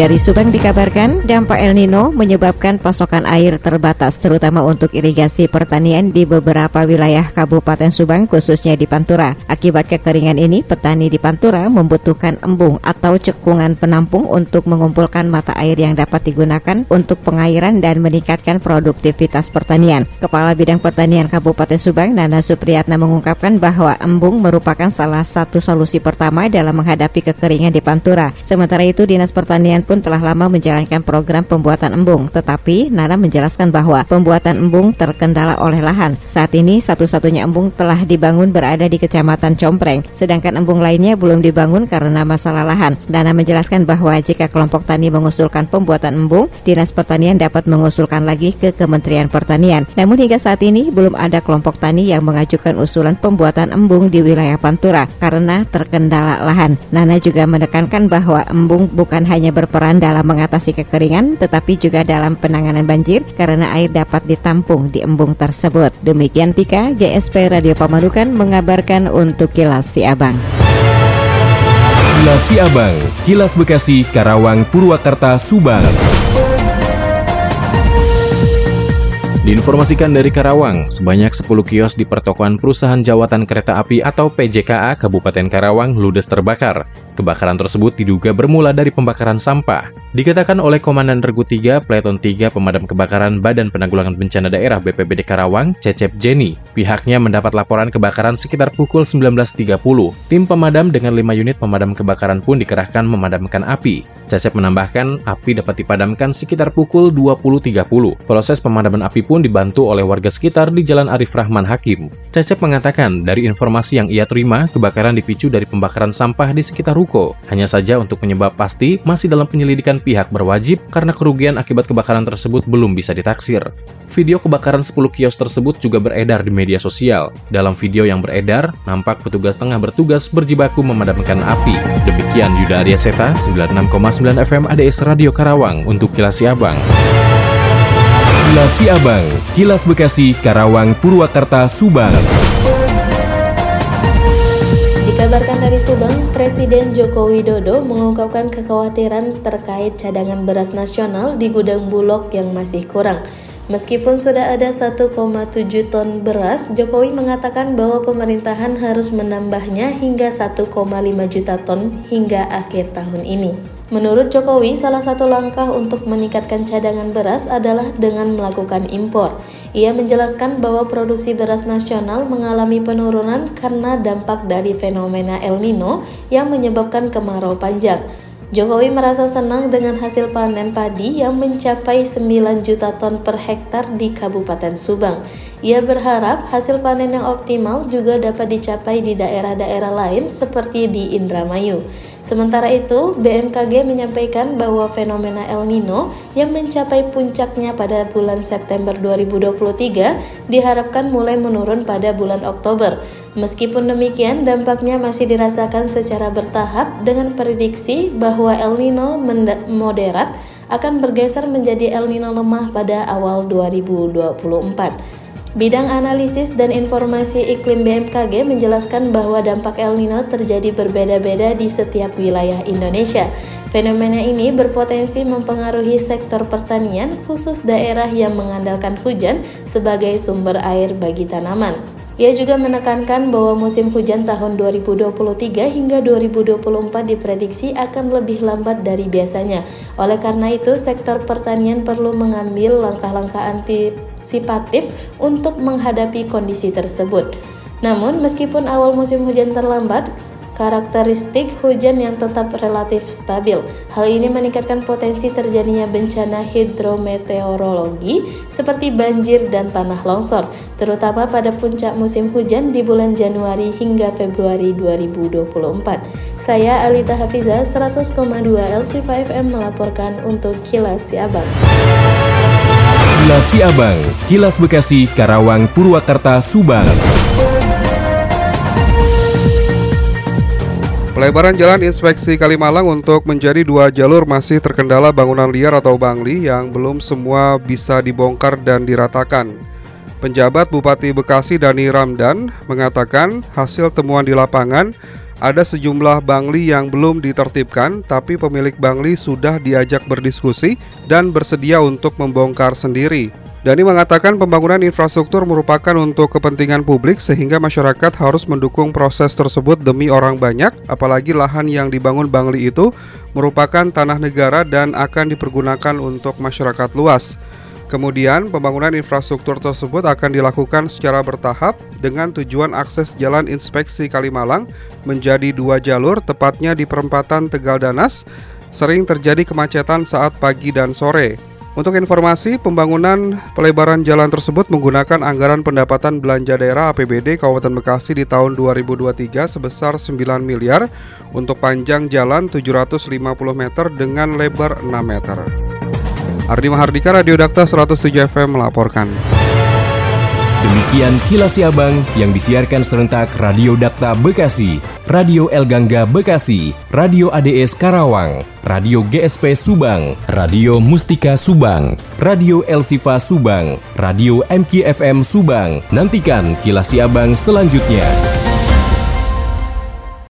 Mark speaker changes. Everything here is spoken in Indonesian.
Speaker 1: Dari Subang dikabarkan dampak El Nino menyebabkan pasokan air terbatas terutama untuk irigasi pertanian di beberapa wilayah Kabupaten Subang khususnya di Pantura. Akibat kekeringan ini, petani di Pantura membutuhkan embung atau cekungan penampung untuk mengumpulkan mata air yang dapat digunakan untuk pengairan dan meningkatkan produktivitas pertanian. Kepala Bidang Pertanian Kabupaten Subang, Nana Supriyatna mengungkapkan bahwa embung merupakan salah satu solusi pertama dalam menghadapi kekeringan di Pantura. Sementara itu, Dinas Pertanian pun telah lama menjalankan program pembuatan embung, tetapi Nana menjelaskan bahwa pembuatan embung terkendala oleh lahan. Saat ini satu-satunya embung telah dibangun berada di Kecamatan Compreng, sedangkan embung lainnya belum dibangun karena masalah lahan. Nana menjelaskan bahwa jika kelompok tani mengusulkan pembuatan embung, Dinas Pertanian dapat mengusulkan lagi ke Kementerian Pertanian. Namun hingga saat ini belum ada kelompok tani yang mengajukan usulan pembuatan embung di wilayah Pantura karena terkendala lahan. Nana juga menekankan bahwa embung bukan hanya berperan berperan dalam mengatasi kekeringan tetapi juga dalam penanganan banjir karena air dapat ditampung di embung tersebut. Demikian Tika, GSP Radio Pamanukan mengabarkan untuk Kilas Siabang.
Speaker 2: Kilas Siabang, Kilas Bekasi, Karawang, Purwakarta, Subang.
Speaker 3: Diinformasikan dari Karawang, sebanyak 10 kios di pertokoan perusahaan jawatan kereta api atau PJKA Kabupaten Karawang ludes terbakar. Kebakaran tersebut diduga bermula dari pembakaran sampah. Dikatakan oleh Komandan Regu 3, Pleton 3 Pemadam Kebakaran Badan Penanggulangan Bencana Daerah BPBD Karawang, Cecep Jenny. Pihaknya mendapat laporan kebakaran sekitar pukul 19.30. Tim pemadam dengan 5 unit pemadam kebakaran pun dikerahkan memadamkan api. Cecep menambahkan, api dapat dipadamkan sekitar pukul 20.30. Proses pemadaman api pun dibantu oleh warga sekitar di Jalan Arif Rahman Hakim. Cecep mengatakan, dari informasi yang ia terima, kebakaran dipicu dari pembakaran sampah di sekitar ruko. Hanya saja untuk penyebab pasti masih dalam penyelidikan pihak berwajib karena kerugian akibat kebakaran tersebut belum bisa ditaksir. Video kebakaran 10 kios tersebut juga beredar di media sosial. Dalam video yang beredar, nampak petugas tengah bertugas berjibaku memadamkan api. Demikian Yuda Arya Seta, 96,9 FM ADS Radio Karawang untuk Kilas Siabang.
Speaker 2: Kilas Siabang, Kilas Bekasi, Karawang, Purwakarta, Subang.
Speaker 4: Dikabarkan dari Subang, Presiden Joko Widodo mengungkapkan kekhawatiran terkait cadangan beras nasional di gudang Bulog yang masih kurang. Meskipun sudah ada 1,7 ton beras, Jokowi mengatakan bahwa pemerintahan harus menambahnya hingga 1,5 juta ton hingga akhir tahun ini. Menurut Jokowi, salah satu langkah untuk meningkatkan cadangan beras adalah dengan melakukan impor. Ia menjelaskan bahwa produksi beras nasional mengalami penurunan karena dampak dari fenomena El Nino yang menyebabkan kemarau panjang. Jokowi merasa senang dengan hasil panen padi yang mencapai 9 juta ton per hektar di Kabupaten Subang. Ia berharap hasil panen yang optimal juga dapat dicapai di daerah-daerah lain seperti di Indramayu. Sementara itu, BMKG menyampaikan bahwa fenomena El Nino yang mencapai puncaknya pada bulan September 2023 diharapkan mulai menurun pada bulan Oktober. Meskipun demikian, dampaknya masih dirasakan secara bertahap dengan prediksi bahwa El Nino moderat akan bergeser menjadi El Nino lemah pada awal 2024. Bidang analisis dan informasi iklim BMKG menjelaskan bahwa dampak El Nino terjadi berbeda-beda di setiap wilayah Indonesia. Fenomena ini berpotensi mempengaruhi sektor pertanian, khusus daerah yang mengandalkan hujan sebagai sumber air bagi tanaman. Ia juga menekankan bahwa musim hujan tahun 2023 hingga 2024 diprediksi akan lebih lambat dari biasanya. Oleh karena itu, sektor pertanian perlu mengambil langkah-langkah antisipatif untuk menghadapi kondisi tersebut. Namun, meskipun awal musim hujan terlambat, karakteristik hujan yang tetap relatif stabil. Hal ini meningkatkan potensi terjadinya bencana hidrometeorologi seperti banjir dan tanah longsor, terutama pada puncak musim hujan di bulan Januari hingga Februari 2024. Saya Alita Hafiza 100,2 LC5M melaporkan untuk Kilas Siabang.
Speaker 2: Kilas Siabang, Kilas Bekasi, Karawang, Purwakarta, Subang.
Speaker 5: Pelebaran jalan inspeksi Kalimalang untuk menjadi dua jalur masih terkendala bangunan liar atau bangli yang belum semua bisa dibongkar dan diratakan. Penjabat Bupati Bekasi Dani Ramdan mengatakan hasil temuan di lapangan ada sejumlah bangli yang belum ditertibkan, tapi pemilik bangli sudah diajak berdiskusi dan bersedia untuk membongkar sendiri. Dani mengatakan pembangunan infrastruktur merupakan untuk kepentingan publik sehingga masyarakat harus mendukung proses tersebut demi orang banyak, apalagi lahan yang dibangun Bangli itu merupakan tanah negara dan akan dipergunakan untuk masyarakat luas. Kemudian, pembangunan infrastruktur tersebut akan dilakukan secara bertahap dengan tujuan akses jalan inspeksi Kalimalang menjadi dua jalur, tepatnya di perempatan Tegal Danas, sering terjadi kemacetan saat pagi dan sore. Untuk informasi, pembangunan pelebaran jalan tersebut menggunakan anggaran pendapatan belanja daerah APBD Kabupaten Bekasi di tahun 2023 sebesar 9 miliar untuk panjang jalan 750 meter dengan lebar 6 meter. Ardi Mahardika Radio Dakta 107 FM melaporkan.
Speaker 2: Demikian kilas Siabang yang disiarkan serentak Radio Dakta Bekasi, Radio El Gangga Bekasi, Radio ADS Karawang, Radio GSP Subang, Radio Mustika Subang, Radio El Sifa Subang, Radio MKFM Subang. Nantikan kilas Siabang selanjutnya.